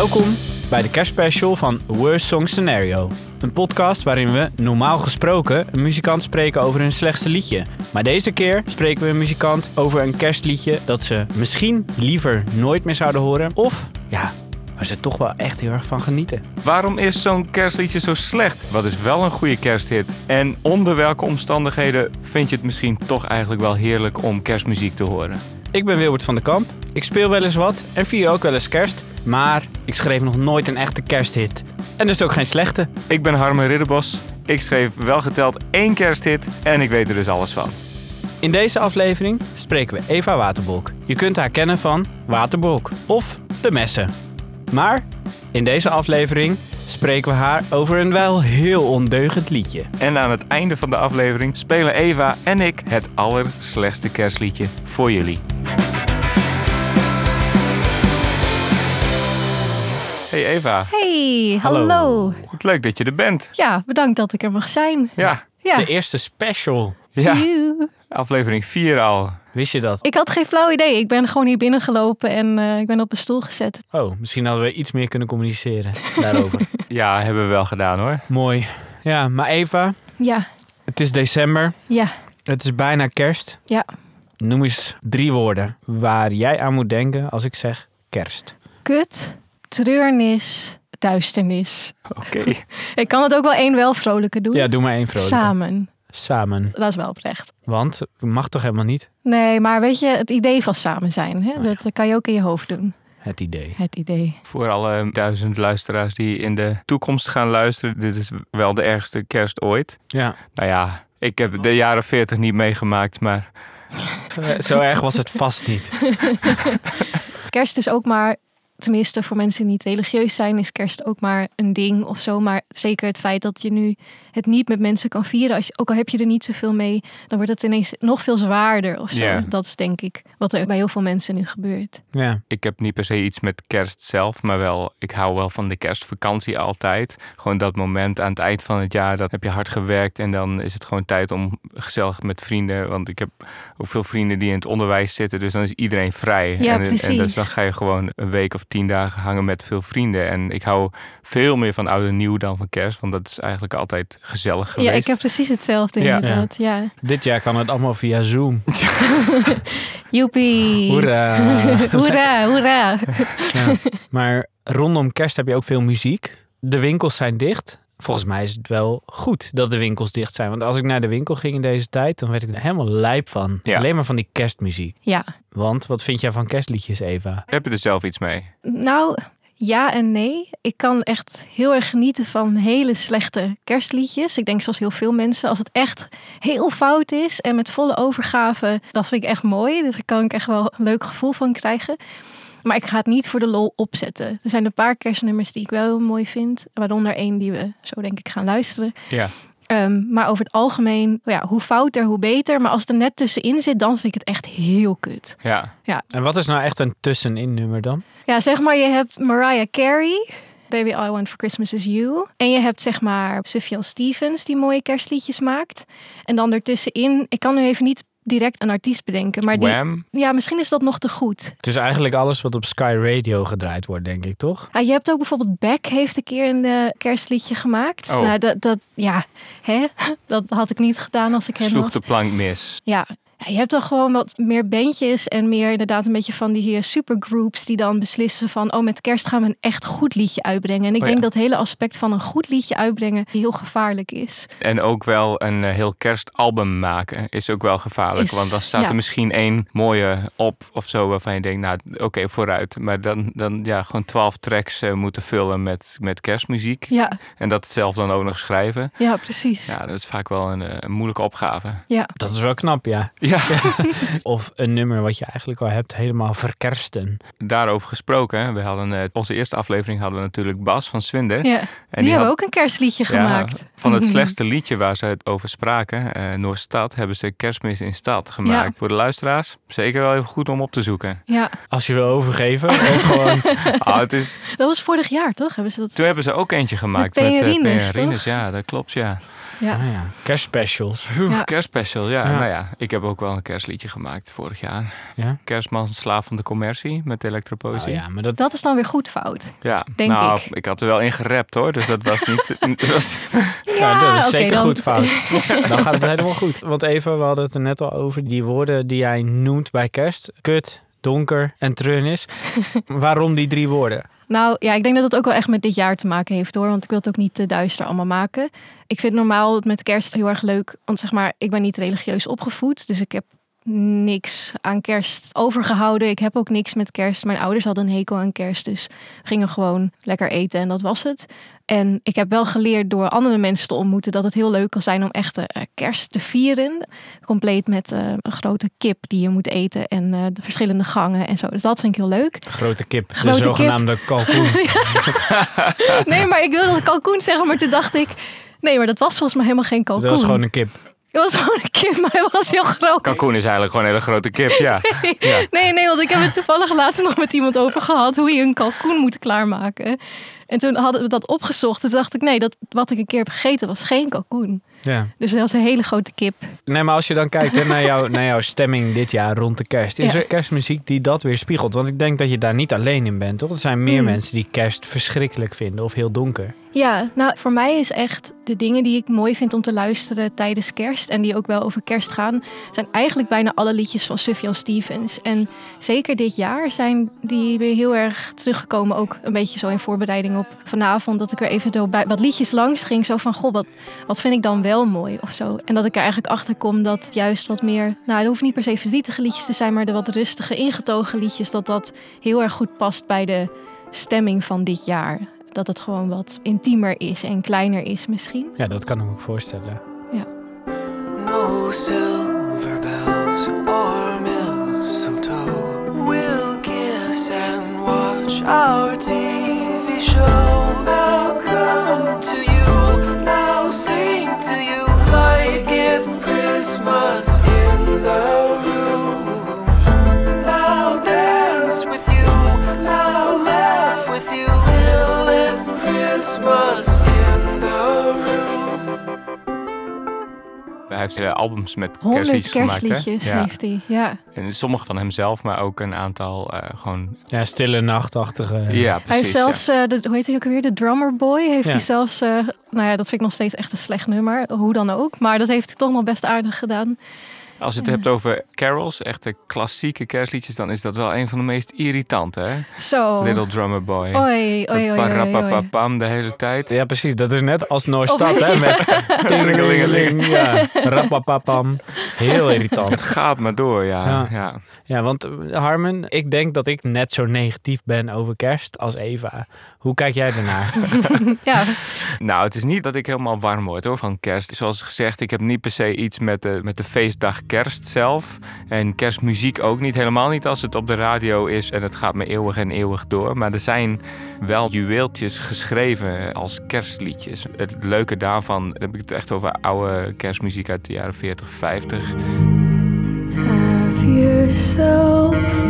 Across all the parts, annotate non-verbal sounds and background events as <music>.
Welkom bij de kerstspecial van Worst Song Scenario. Een podcast waarin we, normaal gesproken, een muzikant spreken over hun slechtste liedje. Maar deze keer spreken we een muzikant over een kerstliedje dat ze misschien liever nooit meer zouden horen. Of, ja, waar ze toch wel echt heel erg van genieten. Waarom is zo'n kerstliedje zo slecht? Wat is wel een goede kersthit? En onder welke omstandigheden vind je het misschien toch eigenlijk wel heerlijk om kerstmuziek te horen? Ik ben Wilbert van der Kamp. Ik speel wel eens wat en vier ook wel eens kerst. Maar ik schreef nog nooit een echte kersthit. En dus ook geen slechte. Ik ben Harme Ridderbos. Ik schreef wel geteld één kersthit en ik weet er dus alles van. In deze aflevering spreken we Eva Waterbolk. Je kunt haar kennen van Waterbolk of De Messen. Maar in deze aflevering spreken we haar over een wel heel ondeugend liedje. En aan het einde van de aflevering spelen Eva en ik het allerslechtste kerstliedje voor jullie. Hey Eva, Hey, Hallo. hallo. wat leuk dat je er bent. Ja, bedankt dat ik er mag zijn. Ja, Ja. De eerste special. ja. Aflevering 4 al. Wist je dat? Ik had geen flauw idee. Ik ben gewoon hier binnengelopen en eh, ik ben op een stoel gezet. Oh, misschien hadden we iets meer kunnen communiceren daarover. <laughs> Ja, hebben we wel gedaan hoor. Mooi. Ja, maar Eva, Ja, het is december. ja, Het is bijna kerst. ja. Noem eens drie woorden waar jij aan moet denken als ik zeg kerst. Kut, treurnis, duisternis. Oké. <laughs> Ik kan het ook wel één wel vrolijker doen. Ja, doe maar één vrolijke. Samen. Samen. Dat is wel oprecht. Want mag toch helemaal niet Nee, maar weet je, het idee van samen zijn, hè? Oh, dat kan je ook in je hoofd doen. het idee. Het idee. Voor alle duizend luisteraars die in de toekomst gaan luisteren, dit is wel de ergste kerst ooit. Ja, Nou ja, ik heb de jaren 40 niet meegemaakt, maar <laughs> zo erg was het vast niet. <laughs> Kerst is ook maar, tenminste voor mensen die niet religieus zijn, is kerst ook maar een ding of zo. Maar zeker het feit dat je nu het niet met mensen kan vieren, als je, ook al heb je er niet zoveel mee, dan wordt het ineens nog veel zwaarder of zo. Dat is denk ik wat er bij heel veel mensen nu gebeurt. Ja, ik heb niet per se iets met kerst zelf, maar wel, ik hou wel van de kerstvakantie altijd. Gewoon dat moment aan het eind van het jaar, dat heb je hard gewerkt en dan is het gewoon tijd om gezellig met vrienden, want ik heb ook veel vrienden die in het onderwijs zitten, dus dan is iedereen vrij. Ja, en, en dus dan ga je gewoon een week of tien dagen hangen met veel vrienden. En ik hou veel meer van oud en nieuw dan van kerst, want dat is eigenlijk altijd gezellig geweest. Ja, ik heb precies hetzelfde Ja. inderdaad. Ja. dit jaar kan het allemaal via Zoom. <laughs> Joepie. Hoera. <laughs> Hoera, hoera. Ja. Maar rondom kerst heb je ook veel muziek. De winkels zijn dicht. Volgens mij is het wel goed dat de winkels dicht zijn. Want als ik naar de winkel ging in deze tijd, dan werd ik er helemaal lijp van. Ja. Alleen maar van die kerstmuziek. Ja, Want wat vind jij van kerstliedjes, Eva? Heb je er zelf iets mee? Nou, ja en nee. Ik kan echt heel erg genieten van hele slechte kerstliedjes. Ik denk zoals heel veel mensen, als het echt heel fout is en met volle overgave, dat vind ik echt mooi. Dus daar kan ik echt wel een leuk gevoel van krijgen. Maar ik ga het niet voor de lol opzetten. Er zijn een paar kerstnummers die ik wel heel mooi vind. Waaronder één die we zo denk ik gaan luisteren. Ja. Ehm, maar over het algemeen, ja, hoe fouter, hoe beter. Maar als het er net tussenin zit, dan vind ik het echt heel kut. Ja. En wat is nou echt een tussenin nummer dan? Ja, zeg maar, je hebt Mariah Carey. Baby All I Want for Christmas is You. En je hebt zeg maar Sufjan Stevens die mooie kerstliedjes maakt. En dan ertussenin, ik kan nu even niet direct een artiest bedenken. Maar die, ja, misschien is dat nog te goed. Het is eigenlijk alles wat op Sky Radio gedraaid wordt, denk ik, toch? Ja, je hebt ook bijvoorbeeld Beck heeft een keer een eh, kerstliedje gemaakt. Oh. Nou, dat, dat, ja, hè? <laughs> dat had ik niet gedaan als ik hem Sloeg was. de plank mis. Ja. Ja, je hebt dan gewoon wat meer bandjes en meer inderdaad een beetje van die supergroups die dan beslissen van oh met kerst gaan we een echt goed liedje uitbrengen. En ik Oh, denk ja. dat hele aspect van een goed liedje uitbrengen heel gevaarlijk is. En ook wel een eh, heel kerstalbum maken is ook wel gevaarlijk. Is- want dan staat ja. er misschien één mooie op of zo waarvan je denkt, nou oké, vooruit. Maar dan, dan ja, gewoon twaalf tracks eh, moeten vullen met, met kerstmuziek. Ja, En dat zelf dan ook nog schrijven. ja precies. Ja. Ja, dat is vaak wel een, eh, een moeilijke opgave. Dat is wel knap, ja. <laughs> Ja, <laughs> Of een nummer wat je eigenlijk al hebt helemaal verkersten. daarover gesproken. hè. We hadden, eh, onze eerste aflevering hadden we natuurlijk Bas van Swinder. Ja. En Die, hebben had- ook een kerstliedje Ja, gemaakt. Van het <laughs> slechtste liedje waar ze het over spraken, eh Noordstad, hebben ze Kerstmis in Stad gemaakt. Ja. Voor de luisteraars, zeker wel even goed om op te zoeken. Ja, Als je wil overgeven of <laughs> gewoon... Ah, het is, dat was vorig jaar, toch? Hebben ze dat? toen hebben ze ook eentje gemaakt Met met, eh, Peerines, toch? Ja, dat klopt, ja. Ja. Ah ja, kerstspecials. Oeh, Ja. Kerstspecial, ja. Ja. Nou ja, ik heb ook wel een kerstliedje gemaakt vorig jaar. Ja? Kerstman, slaaf van de commercie met elektropoëzie. Oh ja, maar dat... Dat is dan weer goed fout. Ja, Denk nou, ik. had er wel in gerapt hoor, dus dat was niet... <laughs> dat was, Ja, dat is zeker dan- goed fout. <laughs> Dan gaat het helemaal goed. Want even, we hadden het er net al over. Die woorden die jij noemt bij kerst. Kut, donker en treurnis. <laughs> Waarom die drie woorden? Nou ja, ik denk dat het ook wel echt met dit jaar te maken heeft hoor. Want ik wil het ook niet te duister allemaal maken. Ik vind normaal met kerst heel erg leuk. Want zeg maar, ik ben niet religieus opgevoed. Dus ik heb niks aan kerst overgehouden. Ik heb ook niks met kerst. Mijn ouders hadden een hekel aan kerst. Dus gingen gewoon lekker eten en dat was het. En ik heb wel geleerd door andere mensen te ontmoeten dat het heel leuk kan zijn om echte eh, kerst te vieren. Compleet met eh, een grote kip die je moet eten en eh, de verschillende gangen en zo. Dus dat vind ik heel leuk. Grote kip. Grote de kip. zogenaamde kalkoen. <laughs> Nee, maar ik wilde kalkoen zeggen, maar toen dacht ik... Nee, maar dat was volgens mij helemaal geen kalkoen. Dat was gewoon een kip. Het was gewoon een kip, maar hij heel groot. Kalkoen is eigenlijk gewoon een hele grote kip, ja. <laughs> ja. Nee, nee, want ik heb het toevallig laatst nog met iemand over gehad... hoe je een kalkoen moet klaarmaken. En toen hadden we dat opgezocht. Toen dacht ik, nee, dat, wat ik een keer heb gegeten was geen kalkoen. Ja. Dus dat was een hele grote kip. Nee, maar als je dan kijkt hè, naar, jou, naar jouw stemming dit jaar rond de kerst. Is Ja. er kerstmuziek die dat weer spiegelt? Want ik denk dat je daar niet alleen in bent, toch? Er zijn meer Hmm. mensen die kerst verschrikkelijk vinden of heel donker. Ja, nou voor mij is echt de dingen die ik mooi vind om te luisteren tijdens kerst en die ook wel over kerst gaan, zijn eigenlijk bijna alle liedjes van Sufjan Stevens. En zeker dit jaar zijn die weer heel erg teruggekomen, ook een beetje zo in voorbereiding op vanavond, dat ik weer even bij wat liedjes langs ging, zo van goh, wat, wat vind ik dan wel mooi of zo. En dat ik er eigenlijk achter kom dat juist wat meer, nou het hoeft niet per se verdrietige liedjes te zijn, maar de wat rustige, ingetogen liedjes, dat dat heel erg goed past bij de stemming van dit jaar. Dat het gewoon wat intiemer is en kleiner is misschien. Ja, dat kan ik me ook voorstellen. No silver bells or mistletoe. We'll kiss and watch our TV show. Now come to you, now sing to you like it's Christmas heeft eh, albums met kerstliedjes, kerstliedjes gemaakt. Hè? Ja. heeft hij. Ja. En sommige van hemzelf, maar ook een aantal eh, gewoon... Ja, stille nachtachtige. Ja, precies. Hij heeft zelfs, eh, de, hoe heet hij ook alweer, de Drummer Boy, heeft Ja. hij zelfs, eh, nou ja, dat vind ik nog steeds echt een slecht nummer, hoe dan ook. Maar dat heeft hij toch nog best aardig gedaan. Als je het hebt over carols, echte klassieke kerstliedjes, dan is dat wel een van de meest irritante, hè? Zo. Little Drummer Boy. Oei, oei, oei, oei, oei. Parapapapam de hele tijd. Ja, precies. Dat is net als Noordstad, Oh, hè? Met <laughs> Tingelingeling. Ja, rapapapam. Heel irritant. Het gaat maar door, ja. Ja. ja. Ja, want eh, Harmen, ik denk dat ik net zo negatief ben over kerst als Eva. Hoe kijk jij ernaar? <laughs> Ja, Nou, het is niet dat ik helemaal warm word hoor, van kerst. Zoals gezegd, ik heb niet per se iets met de, met de feestdag kerst zelf. En kerstmuziek ook niet. Helemaal niet als het op de radio is en het gaat me eeuwig en eeuwig door. Maar er zijn wel juweeltjes geschreven als kerstliedjes. Het leuke daarvan, dan heb ik het echt over oude kerstmuziek uit de jaren 40, 50. Have yourself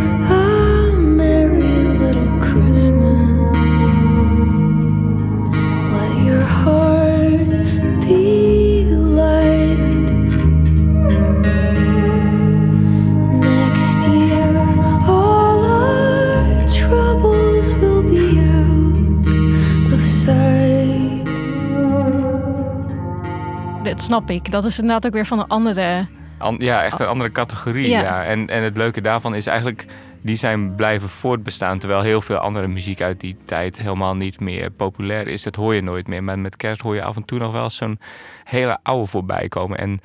snap ik. Dat is inderdaad ook weer van een andere... An- ja, echt een andere categorie. Ja. Ja. En, en het leuke daarvan is eigenlijk, die zijn blijven voortbestaan. Terwijl heel veel andere muziek uit die tijd helemaal niet meer populair is. Dat hoor je nooit meer. Maar met kerst hoor je af en toe nog wel zo'n hele oude voorbij komen. En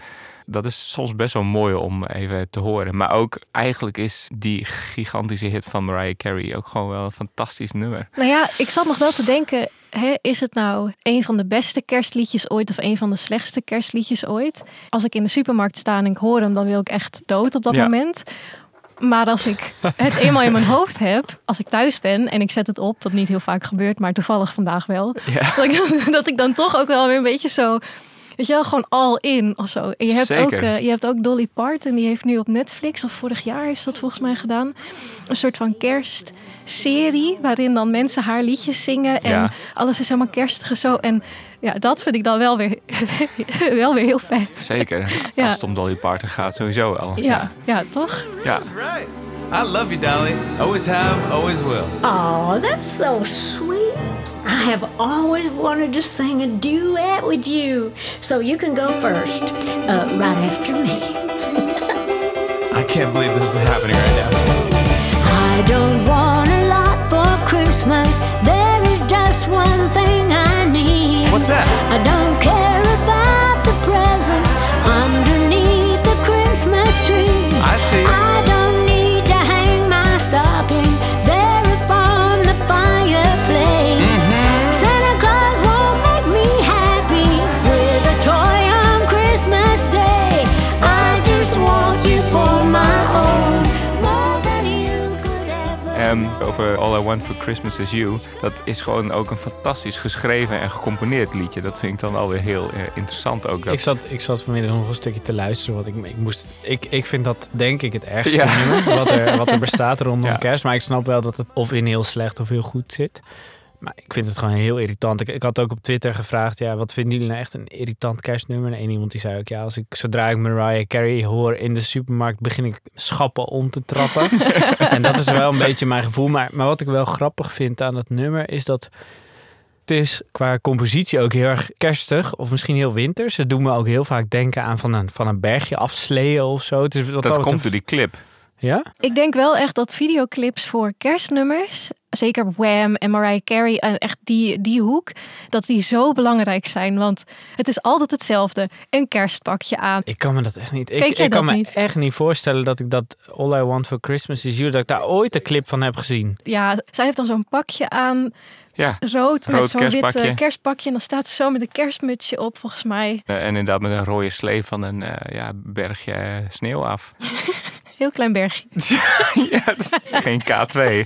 dat is soms best wel mooi om even te horen. Maar ook eigenlijk is die gigantische hit van Mariah Carey ook gewoon wel een fantastisch nummer. Nou ja, ik zat nog wel te denken, hè, is het nou een van de beste kerstliedjes ooit of een van de slechtste kerstliedjes ooit? Als ik in de supermarkt sta en ik hoor hem, dan wil ik echt dood op dat Ja. moment. Maar als ik het eenmaal in mijn hoofd heb, als ik thuis ben en ik zet het op, wat niet heel vaak gebeurt, maar toevallig vandaag wel, dat, ik, dan- dat ik dan toch ook wel weer een beetje zo, weet je wel, gewoon all in of zo. En je hebt, ook, eh, je hebt ook Dolly Parton, die heeft nu op Netflix, of vorig jaar is dat volgens mij gedaan, een soort van kerstserie, waarin dan mensen haar liedjes zingen en Ja. alles is helemaal kerstig en zo. En ja, dat vind ik dan wel weer, <laughs> wel weer heel vet. Zeker. Ja. Als het om Dolly Parton gaat, sowieso wel. Ja, ja, toch? ja. I love you, Dolly. Always have, always will. Oh, that's so sweet. I have always wanted to sing a duet with you. So you can go first, uh, right after me. I can't believe this is happening right now. I don't want over All I Want for Christmas Is You. Dat is gewoon ook een fantastisch geschreven en gecomponeerd liedje. Dat vind ik dan alweer heel eh, interessant ook. Dat... Ik zat, ik zat vanmiddag nog een stukje te luisteren. Want ik, ik, moest, ik, ik vind dat denk ik het ergste Ja. nummer wat er, wat er bestaat <laughs> rondom Ja. kerst. Maar ik snap wel dat het of in heel slecht of heel goed zit. Maar ik vind het gewoon heel irritant. Ik, ik had ook op Twitter gevraagd, ja, wat vinden jullie nou echt een irritant kerstnummer? En één iemand die zei ook, ja, als ik, zodra ik Mariah Carey hoor in de supermarkt, begin ik schappen om te trappen. <laughs> en dat is wel een beetje mijn gevoel. Maar, maar wat ik wel grappig vind aan het nummer, is dat het is qua compositie ook heel erg kerstig of misschien heel winters. Het doet me ook heel vaak denken aan van een, van een bergje afsleeën of zo. Het is, dat betreft- komt door die clip. Ja? Ik denk wel echt dat videoclips voor kerstnummers, zeker Wham en Mariah Carey en echt die, die hoek, dat die zo belangrijk zijn. Want het is altijd hetzelfde. Een kerstpakje aan. Ik kan me dat echt niet. Ik, Kijk jij ik kan me niet? echt niet voorstellen dat ik dat All I Want for Christmas is You, dat ik daar ooit een clip van heb gezien. Ja, zij heeft dan zo'n pakje aan, Ja. rood, met zo'n wit kerstpakje. eh. En dan staat ze zo met een kerstmutsje op, volgens mij. Eh, en inderdaad met een rode slee van een eh, ja, bergje eh, sneeuw af. <laughs> Heel klein bergje. <laughs> ja, is <laughs> geen K2.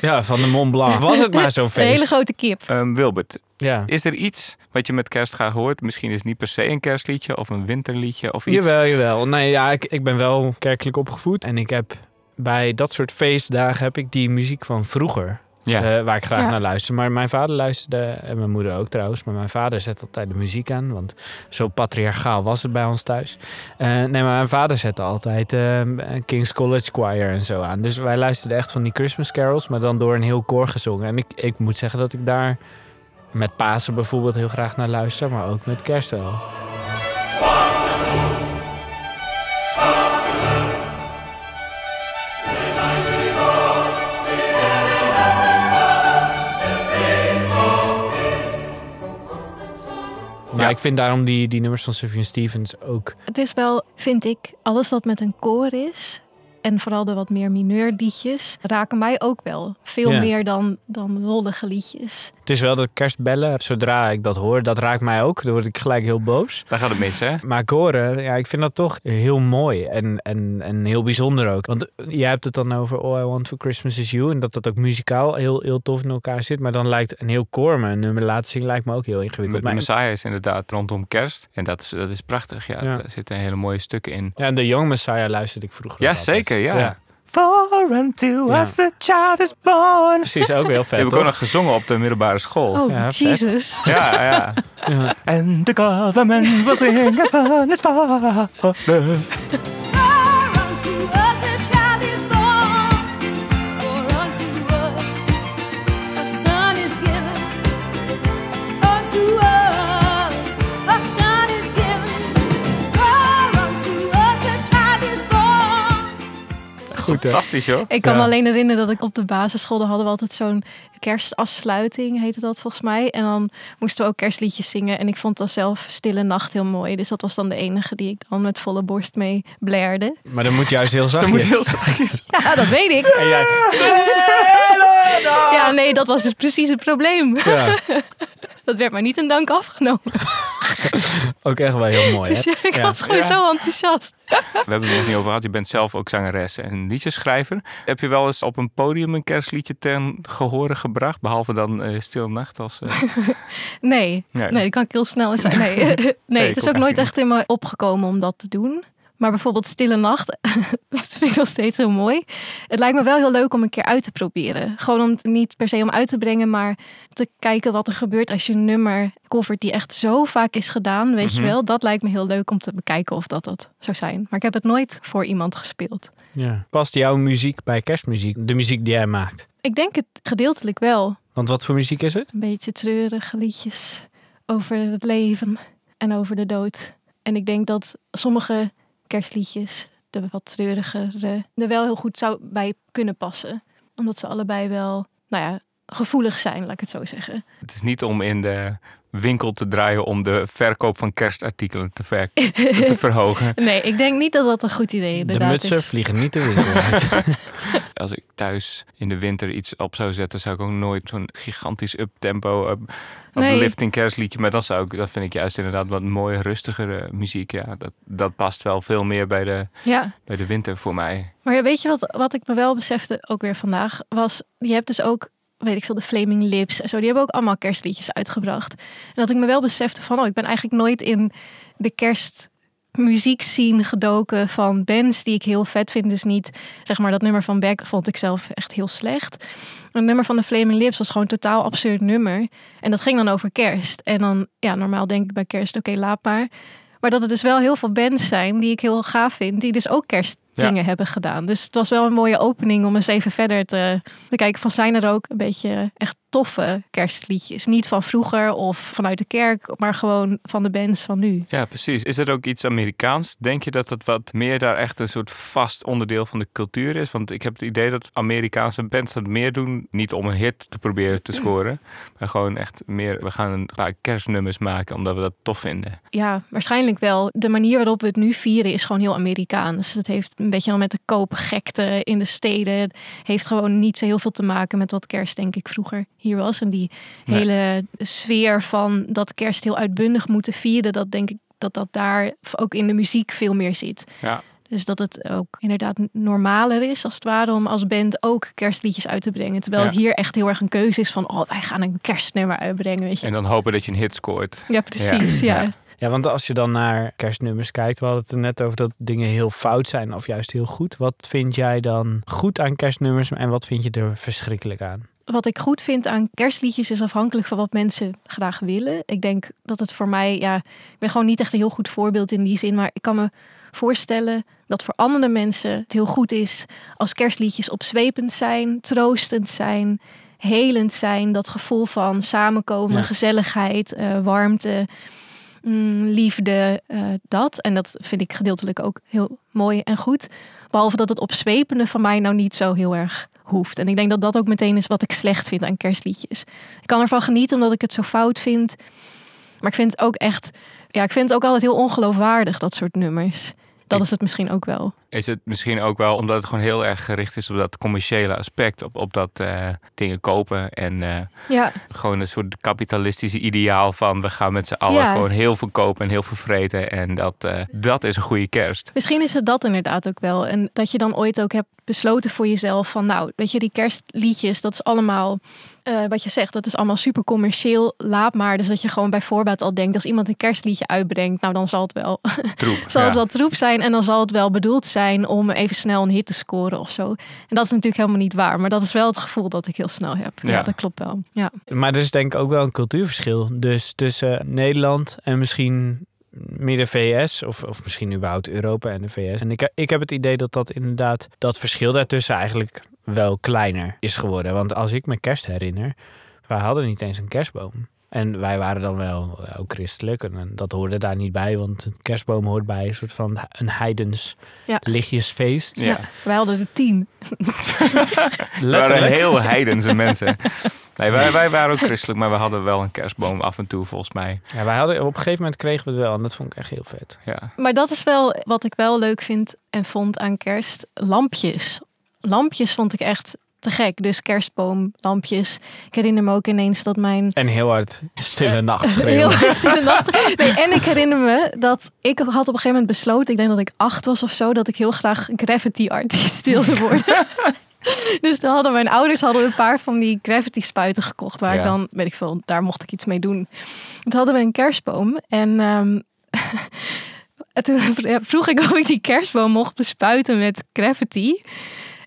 Ja, van de Mont Blanc. Was het maar zo'n Een feest? hele grote kip. Ehm, Wilbert, Ja. is er iets wat je met kerst graag hoort? Misschien is het niet per se een kerstliedje of een winterliedje of iets. Jawel, jawel. Nee, ja, ik, ik ben wel kerkelijk opgevoed. En ik heb bij dat soort feestdagen heb ik die muziek van vroeger. Ja. eh, waar ik graag Ja. naar luister. Maar mijn vader luisterde, en mijn moeder ook trouwens. Maar mijn vader zet altijd de muziek aan. Want zo patriarchaal was het bij ons thuis. Eh, nee, maar mijn vader zette altijd eh, King's College Choir en zo aan. Dus wij luisterden echt van die Christmas carols. Maar dan door een heel koor gezongen. En ik, ik moet zeggen dat ik daar met Pasen bijvoorbeeld heel graag naar luister. Maar ook met kerst wel. Maar Ja. ik vind daarom die, die nummers van Sufjan Stevens ook... Het is wel, vind ik, alles wat met een koor is. En vooral de wat meer mineurliedjes raken mij ook wel. Veel Ja. meer dan, dan lollige liedjes. Het is wel dat kerstbellen, zodra ik dat hoor, dat raakt mij ook. Dan word ik gelijk heel boos. Daar gaat het mis, hè? Maar koren, ja, ik vind dat toch heel mooi en, en, en heel bijzonder ook. Want jij hebt het dan over All I Want For Christmas Is You. En dat dat ook muzikaal heel, heel tof in elkaar zit. Maar dan lijkt een heel koor me een nummer laten zien, lijkt me ook heel ingewikkeld. Met Messiah is inderdaad rondom kerst. En dat is, dat is prachtig. Ja, Ja. Daar zitten hele mooie stukken in. ja, en de Young Messiah luisterde ik vroeger Ja, zeker, ja. For unto Ja. us a child is born. Precies, ook heel Die <laughs> vet, heb ik ook nog gezongen op de middelbare school. Oh, Ja. Jesus. Ja, ja. <laughs> Ja. And the government will sing upon its father. Fantastisch, joh. Ik kan Ja. me alleen herinneren dat ik op de basisschool dan hadden we altijd zo'n kerstafsluiting, heette dat volgens mij. En dan moesten we ook kerstliedjes zingen. En ik vond dan zelf Stille Nacht heel mooi. Dus dat was dan de enige die ik dan met volle borst mee blairde. Maar dan moet juist heel zachtjes. Dat moet heel zachtjes. <laughs> Ja, dat weet ik. En jij, Ja, nee, dat was dus precies het probleem. ja. <laughs> Dat werd maar niet in dank afgenomen. <laughs> Ook echt wel heel mooi, hè? Dus ik Ja. was gewoon Ja. zo enthousiast. We hebben het nog niet over gehad. Je bent zelf ook zangeres en liedjeschrijver. Heb je wel eens op een podium een kerstliedje ten gehore gebracht? Behalve dan eh Stil Nacht als... eh, Nee, Nee. nee, dat kan ik heel snel zijn. Nee, <laughs> nee, het is ook nooit echt in me opgekomen om dat te doen. Maar bijvoorbeeld Stille Nacht, <laughs> dat vind ik nog steeds heel mooi. Het lijkt me wel heel leuk om een keer uit te proberen. Gewoon om het niet per se om uit te brengen, maar te kijken wat er gebeurt als je een nummer covert die echt zo vaak is gedaan, weet Mhm. je wel. Dat lijkt me heel leuk om te bekijken of dat dat zou zijn. Maar ik heb het nooit voor iemand gespeeld. Ja. Past jouw muziek bij kerstmuziek? De muziek die jij maakt? Ik denk het gedeeltelijk wel. Want wat voor muziek is het? Een beetje treurige liedjes over het leven en over de dood. En ik denk dat sommige kerstliedjes, de wat treurigere, er wel heel goed zou bij kunnen passen. Omdat ze allebei wel, nou ja, gevoelig zijn, laat ik het zo zeggen. het is niet om in de winkel te draaien om de verkoop van kerstartikelen te, ver- te <laughs> verhogen. Nee, ik denk niet dat dat een goed idee De inderdaad mutsen is. vliegen niet de winkel uit. <laughs> Als ik thuis in de winter iets op zou zetten, zou ik ook nooit zo'n gigantisch uptempo, up, Nee. uplifting kerstliedje. Maar dat, zou ik, dat vind ik juist inderdaad wat mooie, rustigere muziek. Ja, dat, dat past wel veel meer bij de, Ja, bij de winter voor mij. maar ja, weet je wat, wat ik me wel besefte, ook weer vandaag, was, je hebt dus ook, weet ik veel, de Flaming Lips en zo, die hebben ook allemaal kerstliedjes uitgebracht. En dat ik me wel besefte van, oh, ik ben eigenlijk nooit in de kerstmuziekscene gedoken van bands die ik heel vet vind. Dus niet, zeg maar, dat nummer van Beck vond ik zelf echt heel slecht. Een nummer van de Flaming Lips was gewoon een totaal absurd nummer. En dat ging dan over kerst. En dan, ja, normaal denk ik bij kerst, oké, laat maar. Maar dat er dus wel heel veel bands zijn die ik heel gaaf vind, die dus ook kerstdingen hebben gedaan. Dus het was wel een mooie opening om eens even verder te, te kijken. Van zijn er ook een beetje echt toffe kerstliedjes. Niet van vroeger of vanuit de kerk, maar gewoon van de bands van nu. Ja, precies. Is er ook iets Amerikaans? Denk je dat dat wat meer daar echt een soort vast onderdeel van de cultuur is? Want ik heb het idee dat Amerikaanse bands dat meer doen. Niet om een hit te proberen te scoren. Maar gewoon echt meer, we gaan een paar kerstnummers maken omdat we dat tof vinden. Ja, waarschijnlijk wel. De manier waarop we het nu vieren is gewoon heel Amerikaans. Het heeft een beetje al met de koopgekte in de steden. Het heeft gewoon niet zo heel veel te maken met wat kerst denk ik vroeger hier was. En die Nee. hele sfeer van dat kerst heel uitbundig moeten vieren. Dat denk ik dat dat daar ook in de muziek veel meer zit. Ja. Dus dat het ook inderdaad normaler is, als het ware, om als band ook kerstliedjes uit te brengen. Terwijl Ja. het hier echt heel erg een keuze is van, oh, wij gaan een kerstnummer uitbrengen, weet je. En dan hopen dat je een hit scoort. Ja, precies, ja. Ja. Ja, want als je dan naar kerstnummers kijkt, we hadden het er net over dat dingen heel fout zijn of juist heel goed. Wat vind jij dan goed aan kerstnummers en wat vind je er verschrikkelijk aan? Wat ik goed vind aan kerstliedjes is afhankelijk van wat mensen graag willen. Ik denk dat het voor mij, ja, ik ben gewoon niet echt een heel goed voorbeeld in die zin, maar ik kan me voorstellen dat voor andere mensen het heel goed is als kerstliedjes opzwepend zijn, troostend zijn, helend zijn, dat gevoel van samenkomen, Ja. gezelligheid, eh, warmte, mm, liefde, eh, dat. En dat vind ik gedeeltelijk ook heel mooi en goed. Behalve dat het opzwepende van mij nou niet zo heel erg hoeft. En ik denk dat dat ook meteen is wat ik slecht vind aan kerstliedjes. Ik kan ervan genieten omdat ik het zo fout vind. Maar ik vind het ook echt... Ja, ik vind het ook altijd heel ongeloofwaardig, dat soort nummers. Dat Ik- is het misschien ook wel. Is het misschien ook wel omdat het gewoon heel erg gericht is op dat commerciële aspect. Op, op dat eh, dingen kopen en eh, Ja, gewoon een soort kapitalistische ideaal van we gaan met z'n allen Ja. gewoon heel veel kopen en heel veel vreten. En dat, eh, dat is een goede kerst. Misschien is het dat inderdaad ook wel. En dat je dan ooit ook hebt besloten voor jezelf van nou, weet je, die kerstliedjes, dat is allemaal, wat je zegt, dat is allemaal super commercieel. Laat maar. Dus dat je gewoon bij voorbaat al denkt, als iemand een kerstliedje uitbrengt, nou dan zal het wel, Troep. <laughs> zal Ja. het wel troep zijn en dan zal het wel bedoeld zijn om even snel een hit te scoren of zo. En dat is natuurlijk helemaal niet waar, maar dat is wel het gevoel dat ik heel snel heb. Ja, Ja. dat klopt wel. Ja. Maar er is denk ik ook wel een cultuurverschil. Dus tussen Nederland en misschien meer de VS of, of misschien überhaupt Europa en de VS. En ik, ik heb het idee dat dat inderdaad, dat verschil daartussen eigenlijk wel kleiner is geworden. Want als ik me kerst herinner, wij hadden niet eens een kerstboom. En wij waren dan wel eh, ook christelijk en dat hoorde daar niet bij, want een kerstboom hoort bij een soort van een heidens Ja. lichtjesfeest. Ja. Ja. Wij hadden er tien. <laughs> We waren heel heidense <laughs> mensen. Nee, wij, wij waren ook christelijk, maar we hadden wel een kerstboom af en toe volgens mij. Ja, wij hadden, op een gegeven moment kregen we het wel en dat vond ik echt heel vet. Ja. Maar dat is wel wat ik wel leuk vind en vond aan kerst. Lampjes. Lampjes vond ik echt te gek. Dus kerstboomlampjes. Ik herinner me ook ineens dat mijn En heel hard stille <laughs> nacht Heel hard de nacht. Nee, en ik herinner me dat ik had op een gegeven moment besloten, ik denk dat ik acht was of zo, dat ik heel graag gravity artiest wilde <laughs> worden. Dus toen hadden mijn ouders hadden een paar van die gravity spuiten gekocht. Waar ik dan, weet ik veel, daar mocht ik iets mee doen. Toen hadden we een kerstboom. En ehm, <laughs> en toen vroeg ik of ik die kerstboom mocht bespuiten met gravity.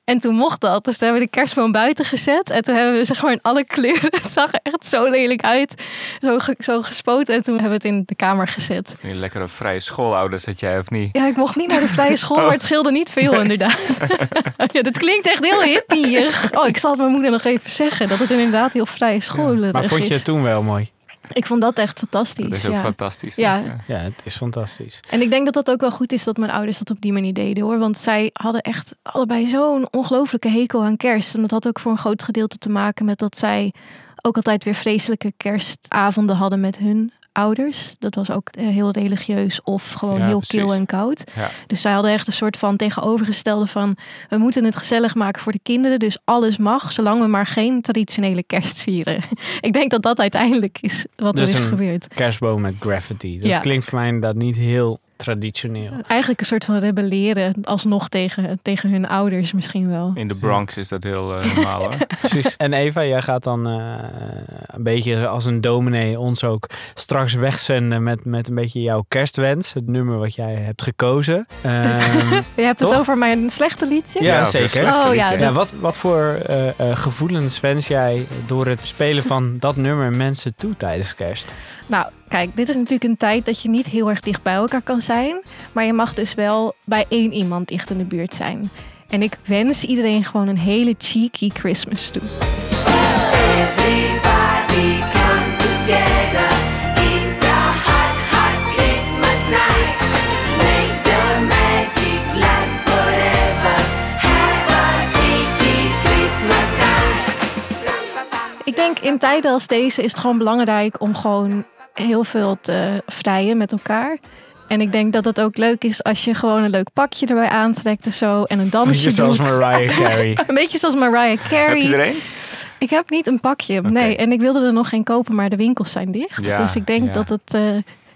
En toen mocht dat. Dus toen hebben we de kerstboom buiten gezet. En toen hebben we zeg maar in alle kleuren. <laughs> Het zag er echt zo lelijk uit. Zo, ge- zo gespoten. En toen hebben we het in de kamer gezet. Een lekkere vrije schoolouders dat jij of niet? Ja, ik mocht niet naar de vrije school, <laughs> maar het scheelde niet veel inderdaad. <laughs> ja, dat klinkt echt heel hippieig. Oh, ik zal het mijn moeder nog even zeggen. Dat het inderdaad heel vrije school Maar vond je is. het toen wel mooi? Ik vond dat echt fantastisch. Dat is ook ja. fantastisch. Ja. Ja, het is fantastisch. En ik denk dat dat ook wel goed is dat mijn ouders dat op die manier deden hoor. Want zij hadden echt allebei zo'n ongelofelijke hekel aan kerst. En dat had ook voor een groot gedeelte te maken met dat zij ook altijd weer vreselijke kerstavonden hadden met hun ouders. Dat was ook eh, heel religieus of gewoon Ja, heel precies. kil en koud. Ja. Dus zij hadden echt een soort van tegenovergestelde van... we moeten het gezellig maken voor de kinderen, dus alles mag... zolang we maar geen traditionele kerst vieren. <laughs> ik denk dat dat uiteindelijk is wat Dus er is gebeurd. Kerstboom met graffiti. Dat Ja. klinkt voor mij inderdaad niet heel traditioneel. Eigenlijk een soort van rebelleren, alsnog tegen, tegen hun ouders misschien wel. In de Bronx is dat heel eh, normaal hoor. <laughs> Precies. En Eva, jij gaat dan eh, een beetje als een dominee ons ook straks wegzenden met, met een beetje jouw kerstwens. Het nummer wat jij hebt gekozen. <laughs> Ehm, Je hebt Toch? het over mijn slechte liedje? Ja, zeker. Oh, ja, liedje. ja, wat, wat voor eh, eh, gevoelens wens jij door het spelen van <laughs> dat nummer mensen toe tijdens kerst? Nou, kijk, dit is natuurlijk een tijd dat je niet heel erg dicht bij elkaar kan zijn. Maar je mag dus wel bij één iemand dicht in de buurt zijn. En ik wens iedereen gewoon een hele cheeky Christmas toe. Everybody come together. It's a hot, hot Christmas night. Make the magic last forever. Have a cheeky Christmas night. Ik denk in tijden als deze is het gewoon belangrijk om gewoon heel veel te vrijen met elkaar. En ik denk dat het ook leuk is als je gewoon een leuk pakje erbij aantrekt of zo. En een dansje Beetje zoals doet. Mariah Carey. <laughs> Een beetje zoals Mariah Carey. Heb je er een? Ik heb niet een pakje, nee. En ik wilde er nog geen kopen, maar de winkels zijn dicht. Ja, dus ik denk ja. dat het... eh,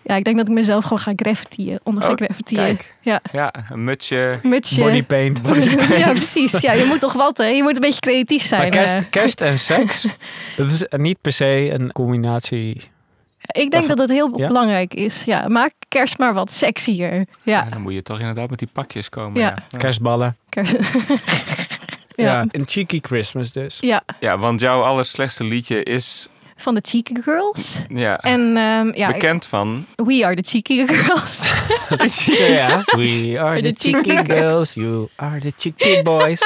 ja, ik denk dat ik mezelf gewoon ga graffitieën. Onder ga Oh, graffitieën. kijk. Ja, Ja, een mutsje. mutsje. Bodypaint. <laughs> ja, <laughs> precies. Ja, je moet toch wat, hè? Je moet een beetje creatief Maar zijn. kerst, eh. kerst en seks, dat is niet per se een combinatie. Ik denk dat het heel ja? belangrijk is. Ja, maak kerst maar wat sexier. Ja, Ja, dan moet je toch inderdaad met die pakjes komen. Ja. Kerstballen. kerst. <laughs> Ja. ja. Een cheeky Christmas dus. ja, Ja, want jouw allerslechtste liedje is van de Cheeky Girls. ja, En ehm, ja, bekend van... We Are the Cheeky Girls. <laughs> Ja. <laughs> We are the cheeky girls, you are the cheeky boys.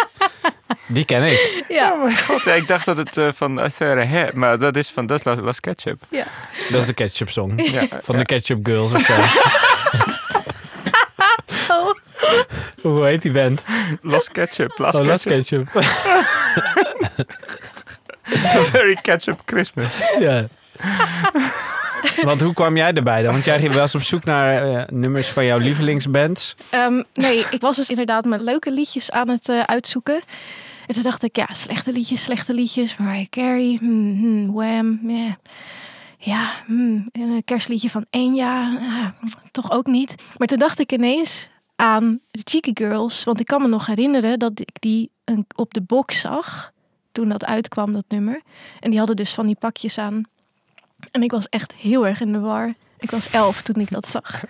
Die ken ik. ja, God, ja, ik dacht dat het eh, van Sarah Hè, maar dat is van dat is Las, Las Ketchup. Dat is de ketchup song. Ja, Van ja. de ketchup girls of zo. <laughs> Oh. Hoe heet die band? Las Ketchup. Las Oh, Las Ketchup. Ketchup. <laughs> Very Ketchup Christmas. ja. Want hoe kwam jij erbij dan? Want jij was op zoek naar eh, nummers van jouw lievelingsbands. Ehm, nee, ik was dus inderdaad met leuke liedjes aan het eh, uitzoeken. En toen dacht ik, ja, slechte liedjes, slechte liedjes. Mariah Carey, hmm, hmm, Wham, yeah. ja, hmm, en een kerstliedje van Enya, ah, toch ook niet. Maar toen dacht ik ineens aan de Cheeky Girls. Want ik kan me nog herinneren dat ik die een, op de box zag toen dat uitkwam, dat nummer. En die hadden dus van die pakjes aan. En ik was echt heel erg in de war. Ik was elf toen ik dat zag.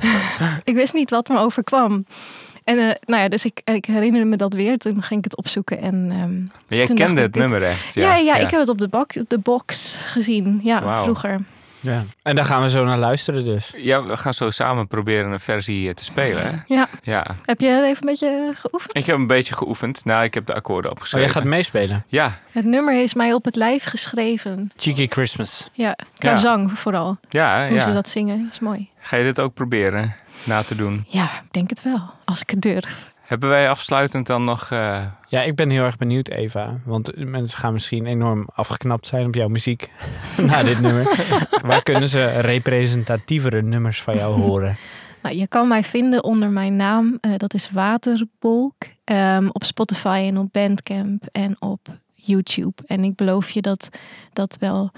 <laughs> ik wist niet wat me overkwam. En eh, nou ja, dus ik, ik herinner me dat weer. Toen ging ik het opzoeken. En, ehm, Maar jij kende het dit- nummer echt. ja, ja, ik heb het op de, bak, op de box gezien. Ja, vroeger. Ja. En daar gaan we zo naar luisteren dus. Ja, we gaan zo samen proberen een versie eh, te spelen. Hè? Ja. Ja, Heb je even een beetje geoefend? ik heb een beetje geoefend. Nou, ik heb de akkoorden Oh, opgeschreven. jij gaat meespelen. Ja, Het nummer is mij op het lijf geschreven. Cheeky Christmas. Ja, qua Ja. zang vooral. ja, Hoe ze dat zingen, is mooi. Ga je dit ook proberen na te doen? Ja, ik denk het wel. Als ik het durf. Hebben wij afsluitend dan nog... eh, Ja, ik ben heel erg benieuwd, Eva. Want mensen gaan misschien enorm afgeknapt zijn op jouw muziek <laughs> na dit nummer. <laughs> Waar kunnen ze representatievere nummers van jou horen? <laughs> Nou, je kan mij vinden onder mijn naam. eh, dat is Waterbolk. ehm, op Spotify en op Bandcamp en op YouTube. En ik beloof je dat dat wel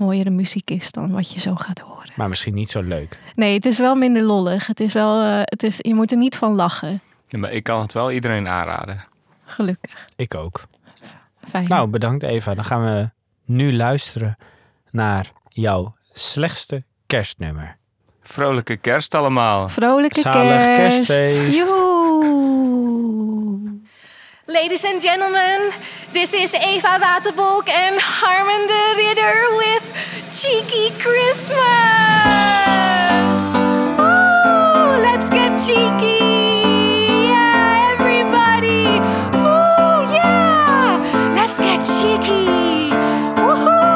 mooiere muziek is dan wat je zo gaat horen. Maar misschien niet zo leuk. Nee, het is wel minder lollig. Het is wel, eh, het is, je moet er niet van lachen. Ja, maar ik kan het wel iedereen aanraden. Gelukkig. Ik ook. Fijn. Nou, bedankt Eva. Dan gaan we nu luisteren naar jouw slechtste kerstnummer. Vrolijke kerst allemaal. Vrolijke Zalig kerst. kerstfeest. Joehoe. Ladies and gentlemen, this is Eva Waterbolk and Harmon the Ridder with Cheeky Christmas. Ooh, let's get cheeky. Yeah, everybody. Ooh, yeah. Let's get cheeky. Woohoo.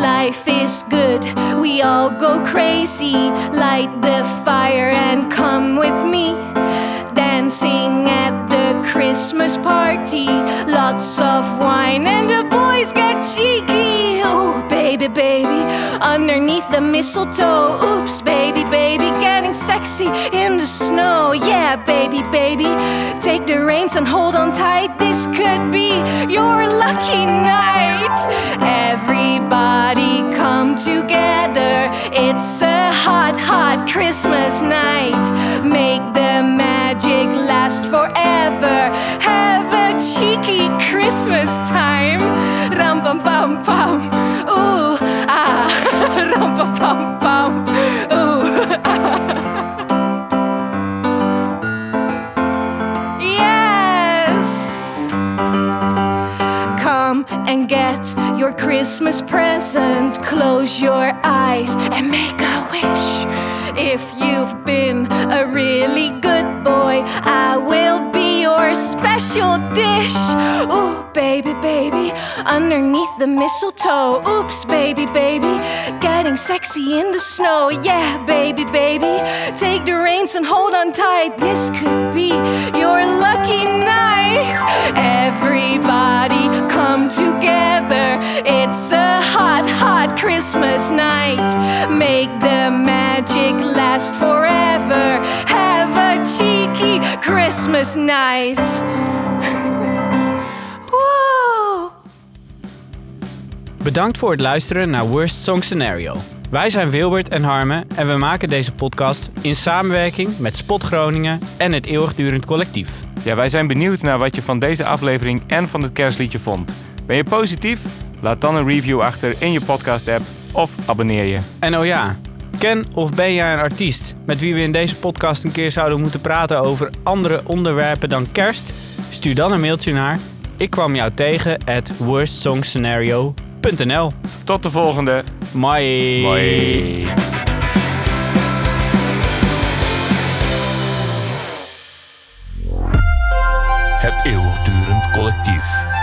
Life is good. We all go crazy. Light the fire and come with me. Dancing at the Christmas party. Lots of wine and the baby, baby, underneath the mistletoe. Oops, baby, baby, getting sexy in the snow. Yeah, baby, baby, take the reins and hold on tight. This could be your lucky night. Everybody come together. It's a hot, hot Christmas night. Make the magic last forever. Have a cheeky Christmas time. Ram pam pam pam. Pam pam. Ooh. <laughs> Yes. Come and get your Christmas present. Close your eyes and make a wish. If you've been a really good boy, I will be your special dish. Ooh, baby, baby, underneath the mistletoe. Oops, baby, baby, getting sexy in the snow. Yeah, baby, baby, take the reins and hold on tight. This could be your lucky night. Everybody come together. It's a hot, hot Christmas night. Make the magic last forever. Have a cheeky Christmas night. <laughs> Bedankt voor het luisteren naar Worst Song Scenario. Wij zijn Wilbert en Harme en we maken deze podcast in samenwerking met Spot Groningen en het eeuwigdurend collectief. Ja, wij zijn benieuwd naar wat je van deze aflevering en van het kerstliedje vond. Ben je positief? Laat dan een review achter in je podcast-app of abonneer je. En oh ja, ken of ben jij een artiest met wie we in deze podcast een keer zouden moeten praten over andere onderwerpen dan kerst? Stuur dan een mailtje naar ik kwam jou tegen at worstssongscenario.nl. Tot de volgende. Moi. Mooi. Het eeuwigdurend collectief.